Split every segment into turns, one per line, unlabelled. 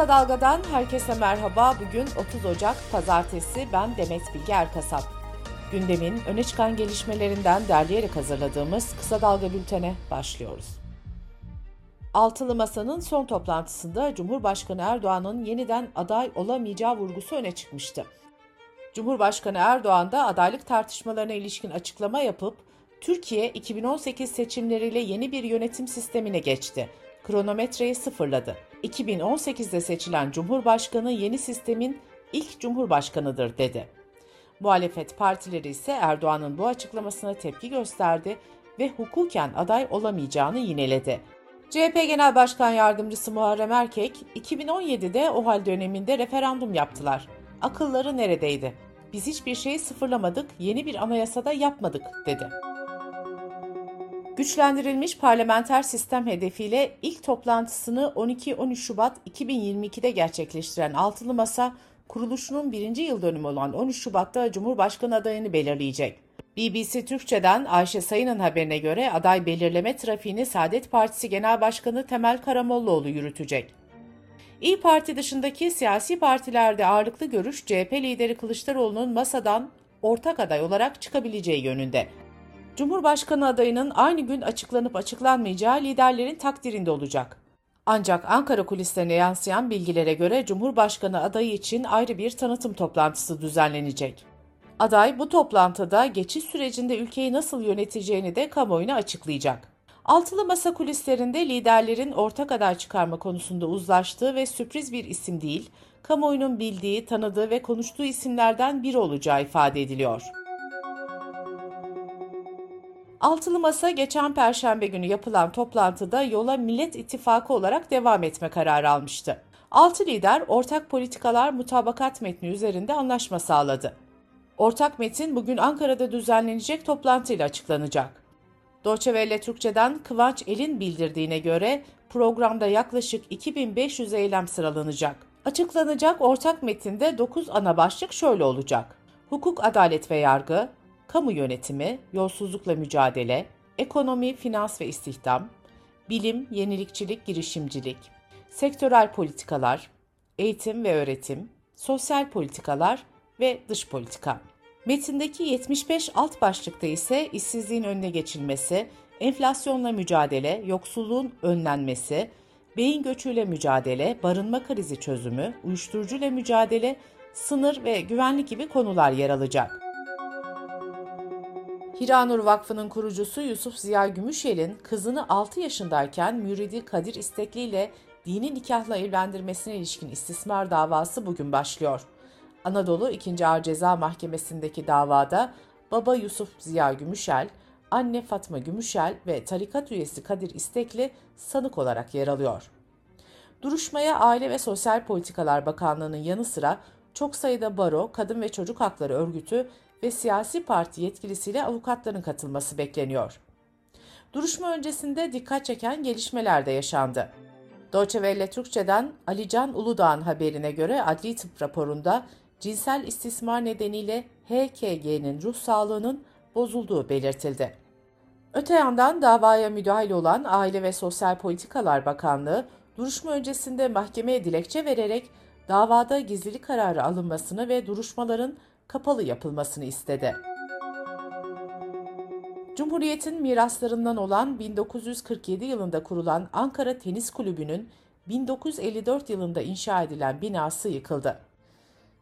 Kısa Dalga'dan herkese merhaba. Bugün 30 Ocak Pazartesi. Ben Demet Bilge Erkasap. Gündemin öne çıkan gelişmelerinden derleyerek hazırladığımız Kısa Dalga bültene başlıyoruz. Altılı Masa'nın son toplantısında Cumhurbaşkanı Erdoğan'ın yeniden aday olamayacağı vurgusu öne çıkmıştı. Cumhurbaşkanı Erdoğan da adaylık tartışmalarına ilişkin açıklama yapıp Türkiye 2018 seçimleriyle yeni bir yönetim sistemine geçti. Kronometreyi sıfırladı. 2018'de seçilen Cumhurbaşkanı yeni sistemin ilk Cumhurbaşkanıdır dedi. Muhalefet partileri ise Erdoğan'ın bu açıklamasına tepki gösterdi ve hukuken aday olamayacağını yineledi. CHP Genel Başkan Yardımcısı Muharrem Erkek, 2017'de OHAL döneminde referandum yaptılar. Akılları neredeydi? Biz hiçbir şeyi sıfırlamadık, yeni bir anayasada yapmadık, dedi. Güçlendirilmiş parlamenter sistem hedefiyle ilk toplantısını 12-13 Şubat 2022'de gerçekleştiren Altılı Masa, kuruluşunun birinci yıl dönümü olan 13 Şubat'ta Cumhurbaşkanı adayını belirleyecek. BBC Türkçe'den Ayşe Sayın'ın haberine göre aday belirleme trafiğini Saadet Partisi Genel Başkanı Temel Karamollaoğlu yürütecek. İyi Parti dışındaki siyasi partilerde ağırlıklı görüş CHP lideri Kılıçdaroğlu'nun masadan ortak aday olarak çıkabileceği yönünde. Cumhurbaşkanı adayının aynı gün açıklanıp açıklanmayacağı liderlerin takdirinde olacak. Ancak Ankara kulislerine yansıyan bilgilere göre Cumhurbaşkanı adayı için ayrı bir tanıtım toplantısı düzenlenecek. Aday bu toplantıda geçiş sürecinde ülkeyi nasıl yöneteceğini de kamuoyuna açıklayacak. Altılı Masa kulislerinde liderlerin ortak aday çıkarma konusunda uzlaştığı ve sürpriz bir isim değil, kamuoyunun bildiği, tanıdığı ve konuştuğu isimlerden biri olacağı ifade ediliyor. Altılı Masa geçen perşembe günü yapılan toplantıda yola Millet İttifakı olarak devam etme kararı almıştı. Altı lider ortak politikalar mutabakat metni üzerinde anlaşma sağladı. Ortak metin bugün Ankara'da düzenlenecek toplantıyla açıklanacak. Welle Türkçe'den Kıvanç El'in bildirdiğine göre programda yaklaşık 2500 eylem sıralanacak. Açıklanacak ortak metinde 9 ana başlık şöyle olacak. Hukuk, adalet ve yargı, kamu yönetimi, yolsuzlukla mücadele, ekonomi, finans ve istihdam, bilim, yenilikçilik, girişimcilik, sektörel politikalar, eğitim ve öğretim, sosyal politikalar ve dış politika. Metindeki 75 alt başlıkta ise işsizliğin önüne geçilmesi, enflasyonla mücadele, yoksulluğun önlenmesi, beyin göçüyle mücadele, barınma krizi çözümü, uyuşturucuyla mücadele, sınır ve güvenlik gibi konular yer alacak. Hiranur Vakfı'nın kurucusu Yusuf Ziya Gümüşel'in kızını 6 yaşındayken müridi Kadir İstekli ile dini nikahla evlendirmesine ilişkin istismar davası bugün başlıyor. Anadolu 2. Ağır Ceza Mahkemesi'ndeki davada baba Yusuf Ziya Gümüşel, anne Fatma Gümüşel ve tarikat üyesi Kadir İstekli sanık olarak yer alıyor. Duruşmaya Aile ve Sosyal Politikalar Bakanlığı'nın yanı sıra çok sayıda baro, kadın ve çocuk hakları örgütü ve siyasi parti yetkilisiyle avukatların katılması bekleniyor. Duruşma öncesinde dikkat çeken gelişmeler de yaşandı. Deutsche Welle Türkçe'den Ali Can Uludağ'ın haberine göre adli tıp raporunda cinsel istismar nedeniyle HKG'nin ruh sağlığının bozulduğu belirtildi. Öte yandan davaya müdahil olan Aile ve Sosyal Politikalar Bakanlığı duruşma öncesinde mahkemeye dilekçe vererek davada gizlilik kararı alınmasını ve duruşmaların kapalı yapılmasını istedi. Cumhuriyet'in miraslarından olan 1947 yılında kurulan Ankara Tenis Kulübü'nün 1954 yılında inşa edilen binası yıkıldı.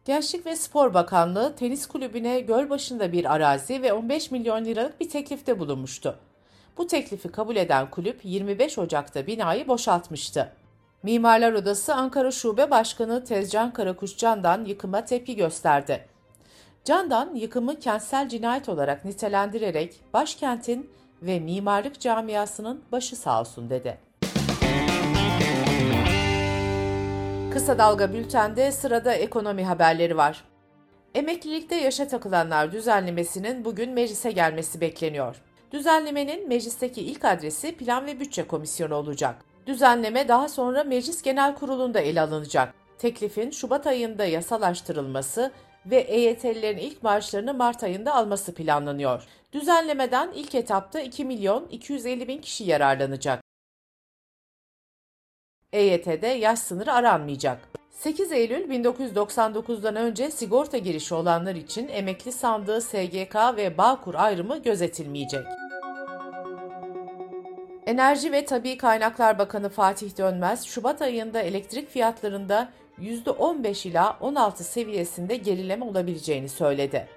Gençlik ve Spor Bakanlığı tenis kulübüne göl başında bir arazi ve 15 milyon liralık bir teklifte bulunmuştu. Bu teklifi kabul eden kulüp 25 Ocak'ta binayı boşaltmıştı. Mimarlar Odası Ankara Şube Başkanı Tezcan Karakuşcan'dan yıkıma tepki gösterdi. Candan yıkımı kentsel cinayet olarak nitelendirerek başkentin ve mimarlık camiasının başı sağ olsun dedi. Kısa Dalga Bülten'de sırada ekonomi haberleri var. Emeklilikte yaşa takılanlar düzenlemesinin bugün meclise gelmesi bekleniyor. Düzenlemenin meclisteki ilk adresi Plan ve Bütçe Komisyonu olacak. Düzenleme daha sonra Meclis Genel Kurulu'nda ele alınacak. Teklifin Şubat ayında yasalaştırılması ve EYT'lilerin ilk maaşlarını Mart ayında alması planlanıyor. Düzenlemeden ilk etapta 2 milyon 250 bin kişi yararlanacak. EYT'de yaş sınırı aranmayacak. 8 Eylül 1999'dan önce sigorta girişi olanlar için emekli sandığı SGK ve Bağkur ayrımı gözetilmeyecek. Enerji ve Tabi Kaynaklar Bakanı Fatih Dönmez, Şubat ayında elektrik fiyatlarında %15 ila 16 seviyesinde gerileme olabileceğini söyledi.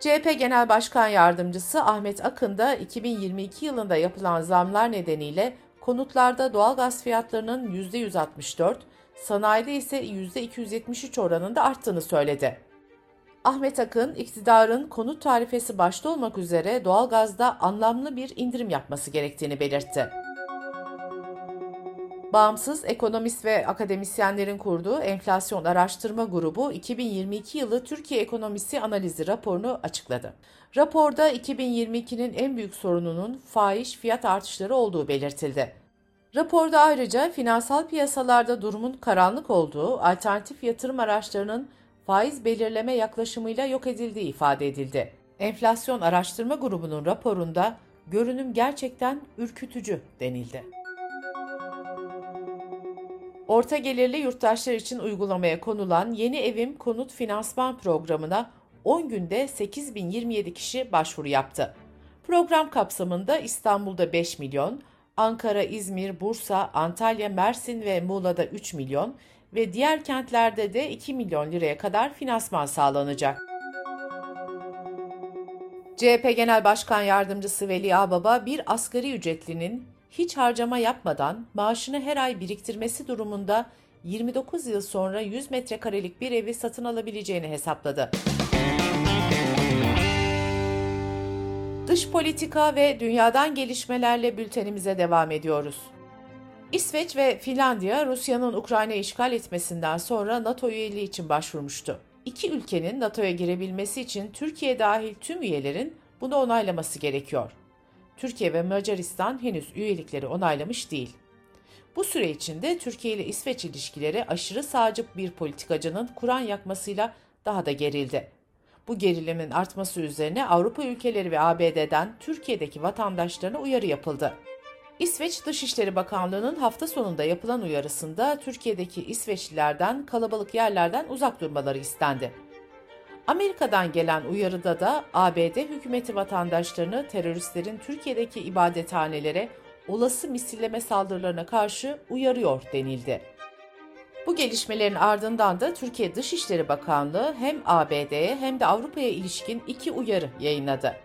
CHP Genel Başkan Yardımcısı Ahmet Akın da 2022 yılında yapılan zamlar nedeniyle konutlarda doğalgaz fiyatlarının %164, sanayide ise %273 oranında arttığını söyledi. Ahmet Akın, iktidarın konut tarifesi başta olmak üzere doğalgazda anlamlı bir indirim yapması gerektiğini belirtti. Bağımsız ekonomist ve akademisyenlerin kurduğu Enflasyon Araştırma Grubu 2022 yılı Türkiye ekonomisi analizi raporunu açıkladı. Raporda 2022'nin en büyük sorununun faiz fiyat artışları olduğu belirtildi. Raporda ayrıca finansal piyasalarda durumun karanlık olduğu, alternatif yatırım araçlarının faiz belirleme yaklaşımıyla yok edildiği ifade edildi. Enflasyon Araştırma Grubu'nun raporunda görünüm gerçekten ürkütücü denildi. Orta gelirli yurttaşlar için uygulamaya konulan Yeni Evim Konut Finansman Programı'na 10 günde 8027 kişi başvuru yaptı. Program kapsamında İstanbul'da 5 milyon, Ankara, İzmir, Bursa, Antalya, Mersin ve Muğla'da 3 milyon ve diğer kentlerde de 2 milyon liraya kadar finansman sağlanacak. CHP Genel Başkan Yardımcısı Veli Ağbaba bir asgari ücretlinin hiç harcama yapmadan maaşını her ay biriktirmesi durumunda 29 yıl sonra 100 metrekarelik bir evi satın alabileceğini hesapladı. Dış politika ve dünyadan gelişmelerle bültenimize devam ediyoruz. İsveç ve Finlandiya Rusya'nın Ukrayna işgal etmesinden sonra NATO üyeliği için başvurmuştu. İki ülkenin NATO'ya girebilmesi için Türkiye dahil tüm üyelerin bunu onaylaması gerekiyor. Türkiye ve Macaristan henüz üyelikleri onaylamış değil. Bu süre içinde Türkiye ile İsveç ilişkileri aşırı sağcı bir politikacının Kur'an yakmasıyla daha da gerildi. Bu gerilimin artması üzerine Avrupa ülkeleri ve ABD'den Türkiye'deki vatandaşlarına uyarı yapıldı. İsveç Dışişleri Bakanlığı'nın hafta sonunda yapılan uyarısında Türkiye'deki İsveçlilerden kalabalık yerlerden uzak durmaları istendi. Amerika'dan gelen uyarıda da ABD hükümeti vatandaşlarını teröristlerin Türkiye'deki ibadethanelere olası misilleme saldırılarına karşı uyarıyor denildi. Bu gelişmelerin ardından da Türkiye Dışişleri Bakanlığı hem ABD'ye hem de Avrupa'ya ilişkin iki uyarı yayınladı.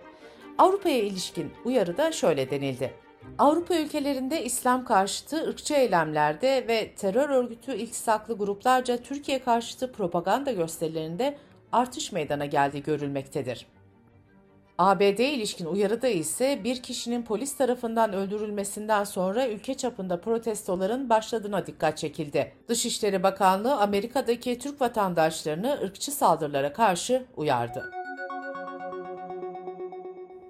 Avrupa'ya ilişkin uyarıda şöyle denildi. Avrupa ülkelerinde İslam karşıtı ırkçı eylemlerde ve terör örgütü iltisaklı gruplarca Türkiye karşıtı propaganda gösterilerinde artış meydana geldiği görülmektedir. ABD ilişkin uyarıda ise bir kişinin polis tarafından öldürülmesinden sonra ülke çapında protestoların başladığına dikkat çekildi. Dışişleri Bakanlığı Amerika'daki Türk vatandaşlarını ırkçı saldırılara karşı uyardı.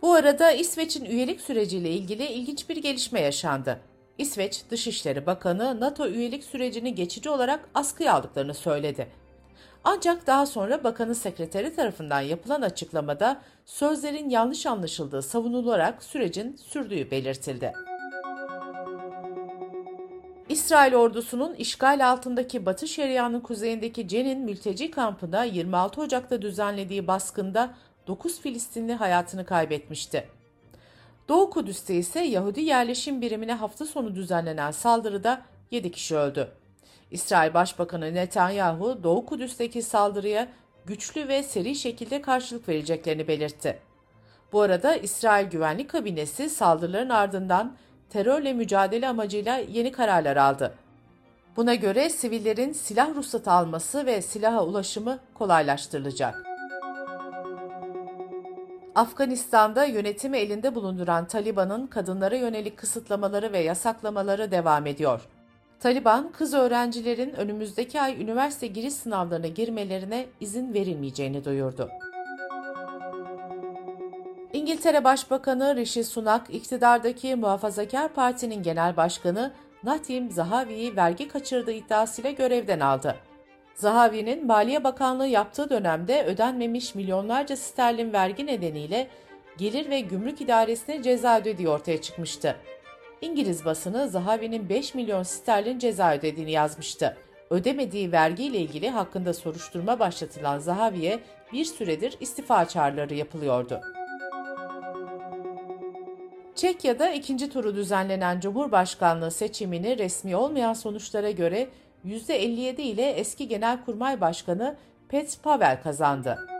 Bu arada İsveç'in üyelik süreciyle ilgili ilginç bir gelişme yaşandı. İsveç Dışişleri Bakanı NATO üyelik sürecini geçici olarak askıya aldıklarını söyledi. Ancak daha sonra bakanın sekreteri tarafından yapılan açıklamada sözlerin yanlış anlaşıldığı savunularak sürecin sürdüğü belirtildi. İsrail ordusunun işgal altındaki Batı Şeria'nın kuzeyindeki Cenin mülteci kampına 26 Ocak'ta düzenlediği baskında 9 Filistinli hayatını kaybetmişti. Doğu Kudüs'te ise Yahudi yerleşim birimine hafta sonu düzenlenen saldırıda 7 kişi öldü. İsrail Başbakanı Netanyahu, Doğu Kudüs'teki saldırıya güçlü ve seri şekilde karşılık vereceklerini belirtti. Bu arada İsrail Güvenlik Kabinesi saldırıların ardından terörle mücadele amacıyla yeni kararlar aldı. Buna göre sivillerin silah ruhsatı alması ve silaha ulaşımı kolaylaştırılacak. Afganistan'da yönetimi elinde bulunduran Taliban'ın kadınlara yönelik kısıtlamaları ve yasaklamaları devam ediyor. Taliban, kız öğrencilerin önümüzdeki ay üniversite giriş sınavlarına girmelerine izin verilmeyeceğini duyurdu. İngiltere Başbakanı Rishi Sunak, iktidardaki Muhafazakar Parti'nin genel başkanı Natim Zahavi'yi vergi kaçırdığı iddiasıyla görevden aldı. Zahavi'nin Maliye Bakanlığı yaptığı dönemde ödenmemiş milyonlarca sterlin vergi nedeniyle Gelir ve Gümrük İdaresi'ne ceza ödediği ortaya çıkmıştı. İngiliz basını Zahavi'nin 5 milyon sterlin ceza ödediğini yazmıştı. Ödemediği vergiyle ilgili hakkında soruşturma başlatılan Zahavi'ye bir süredir istifa çağrıları yapılıyordu. Çekya'da ikinci turu düzenlenen Cumhurbaşkanlığı seçimini resmi olmayan sonuçlara göre %57 ile eski Genelkurmay Başkanı Pet Pavel kazandı.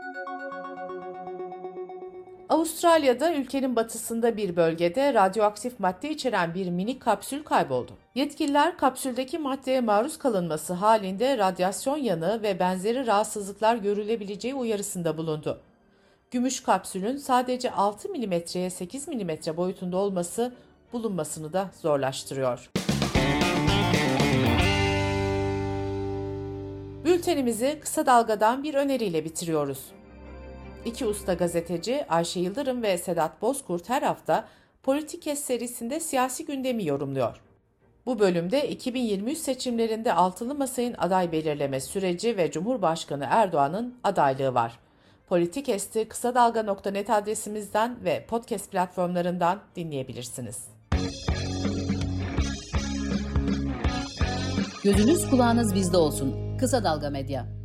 Avustralya'da ülkenin batısında bir bölgede radyoaktif madde içeren bir minik kapsül kayboldu. Yetkililer kapsüldeki maddeye maruz kalınması halinde radyasyon yanığı ve benzeri rahatsızlıklar görülebileceği uyarısında bulundu. Gümüş kapsülün sadece 6 mm'ye 8 mm boyutunda olması bulunmasını da zorlaştırıyor. Bültenimizi kısa dalgadan bir öneriyle bitiriyoruz. İki usta gazeteci Ayşe Yıldırım ve Sedat Bozkurt her hafta Politikes serisinde siyasi gündemi yorumluyor. Bu bölümde 2023 seçimlerinde altılı masayın aday belirleme süreci ve Cumhurbaşkanı Erdoğan'ın adaylığı var. Politikest'i kısa dalga.net adresimizden ve podcast platformlarından dinleyebilirsiniz.
Gözünüz kulağınız bizde olsun. Kısa Dalga Medya.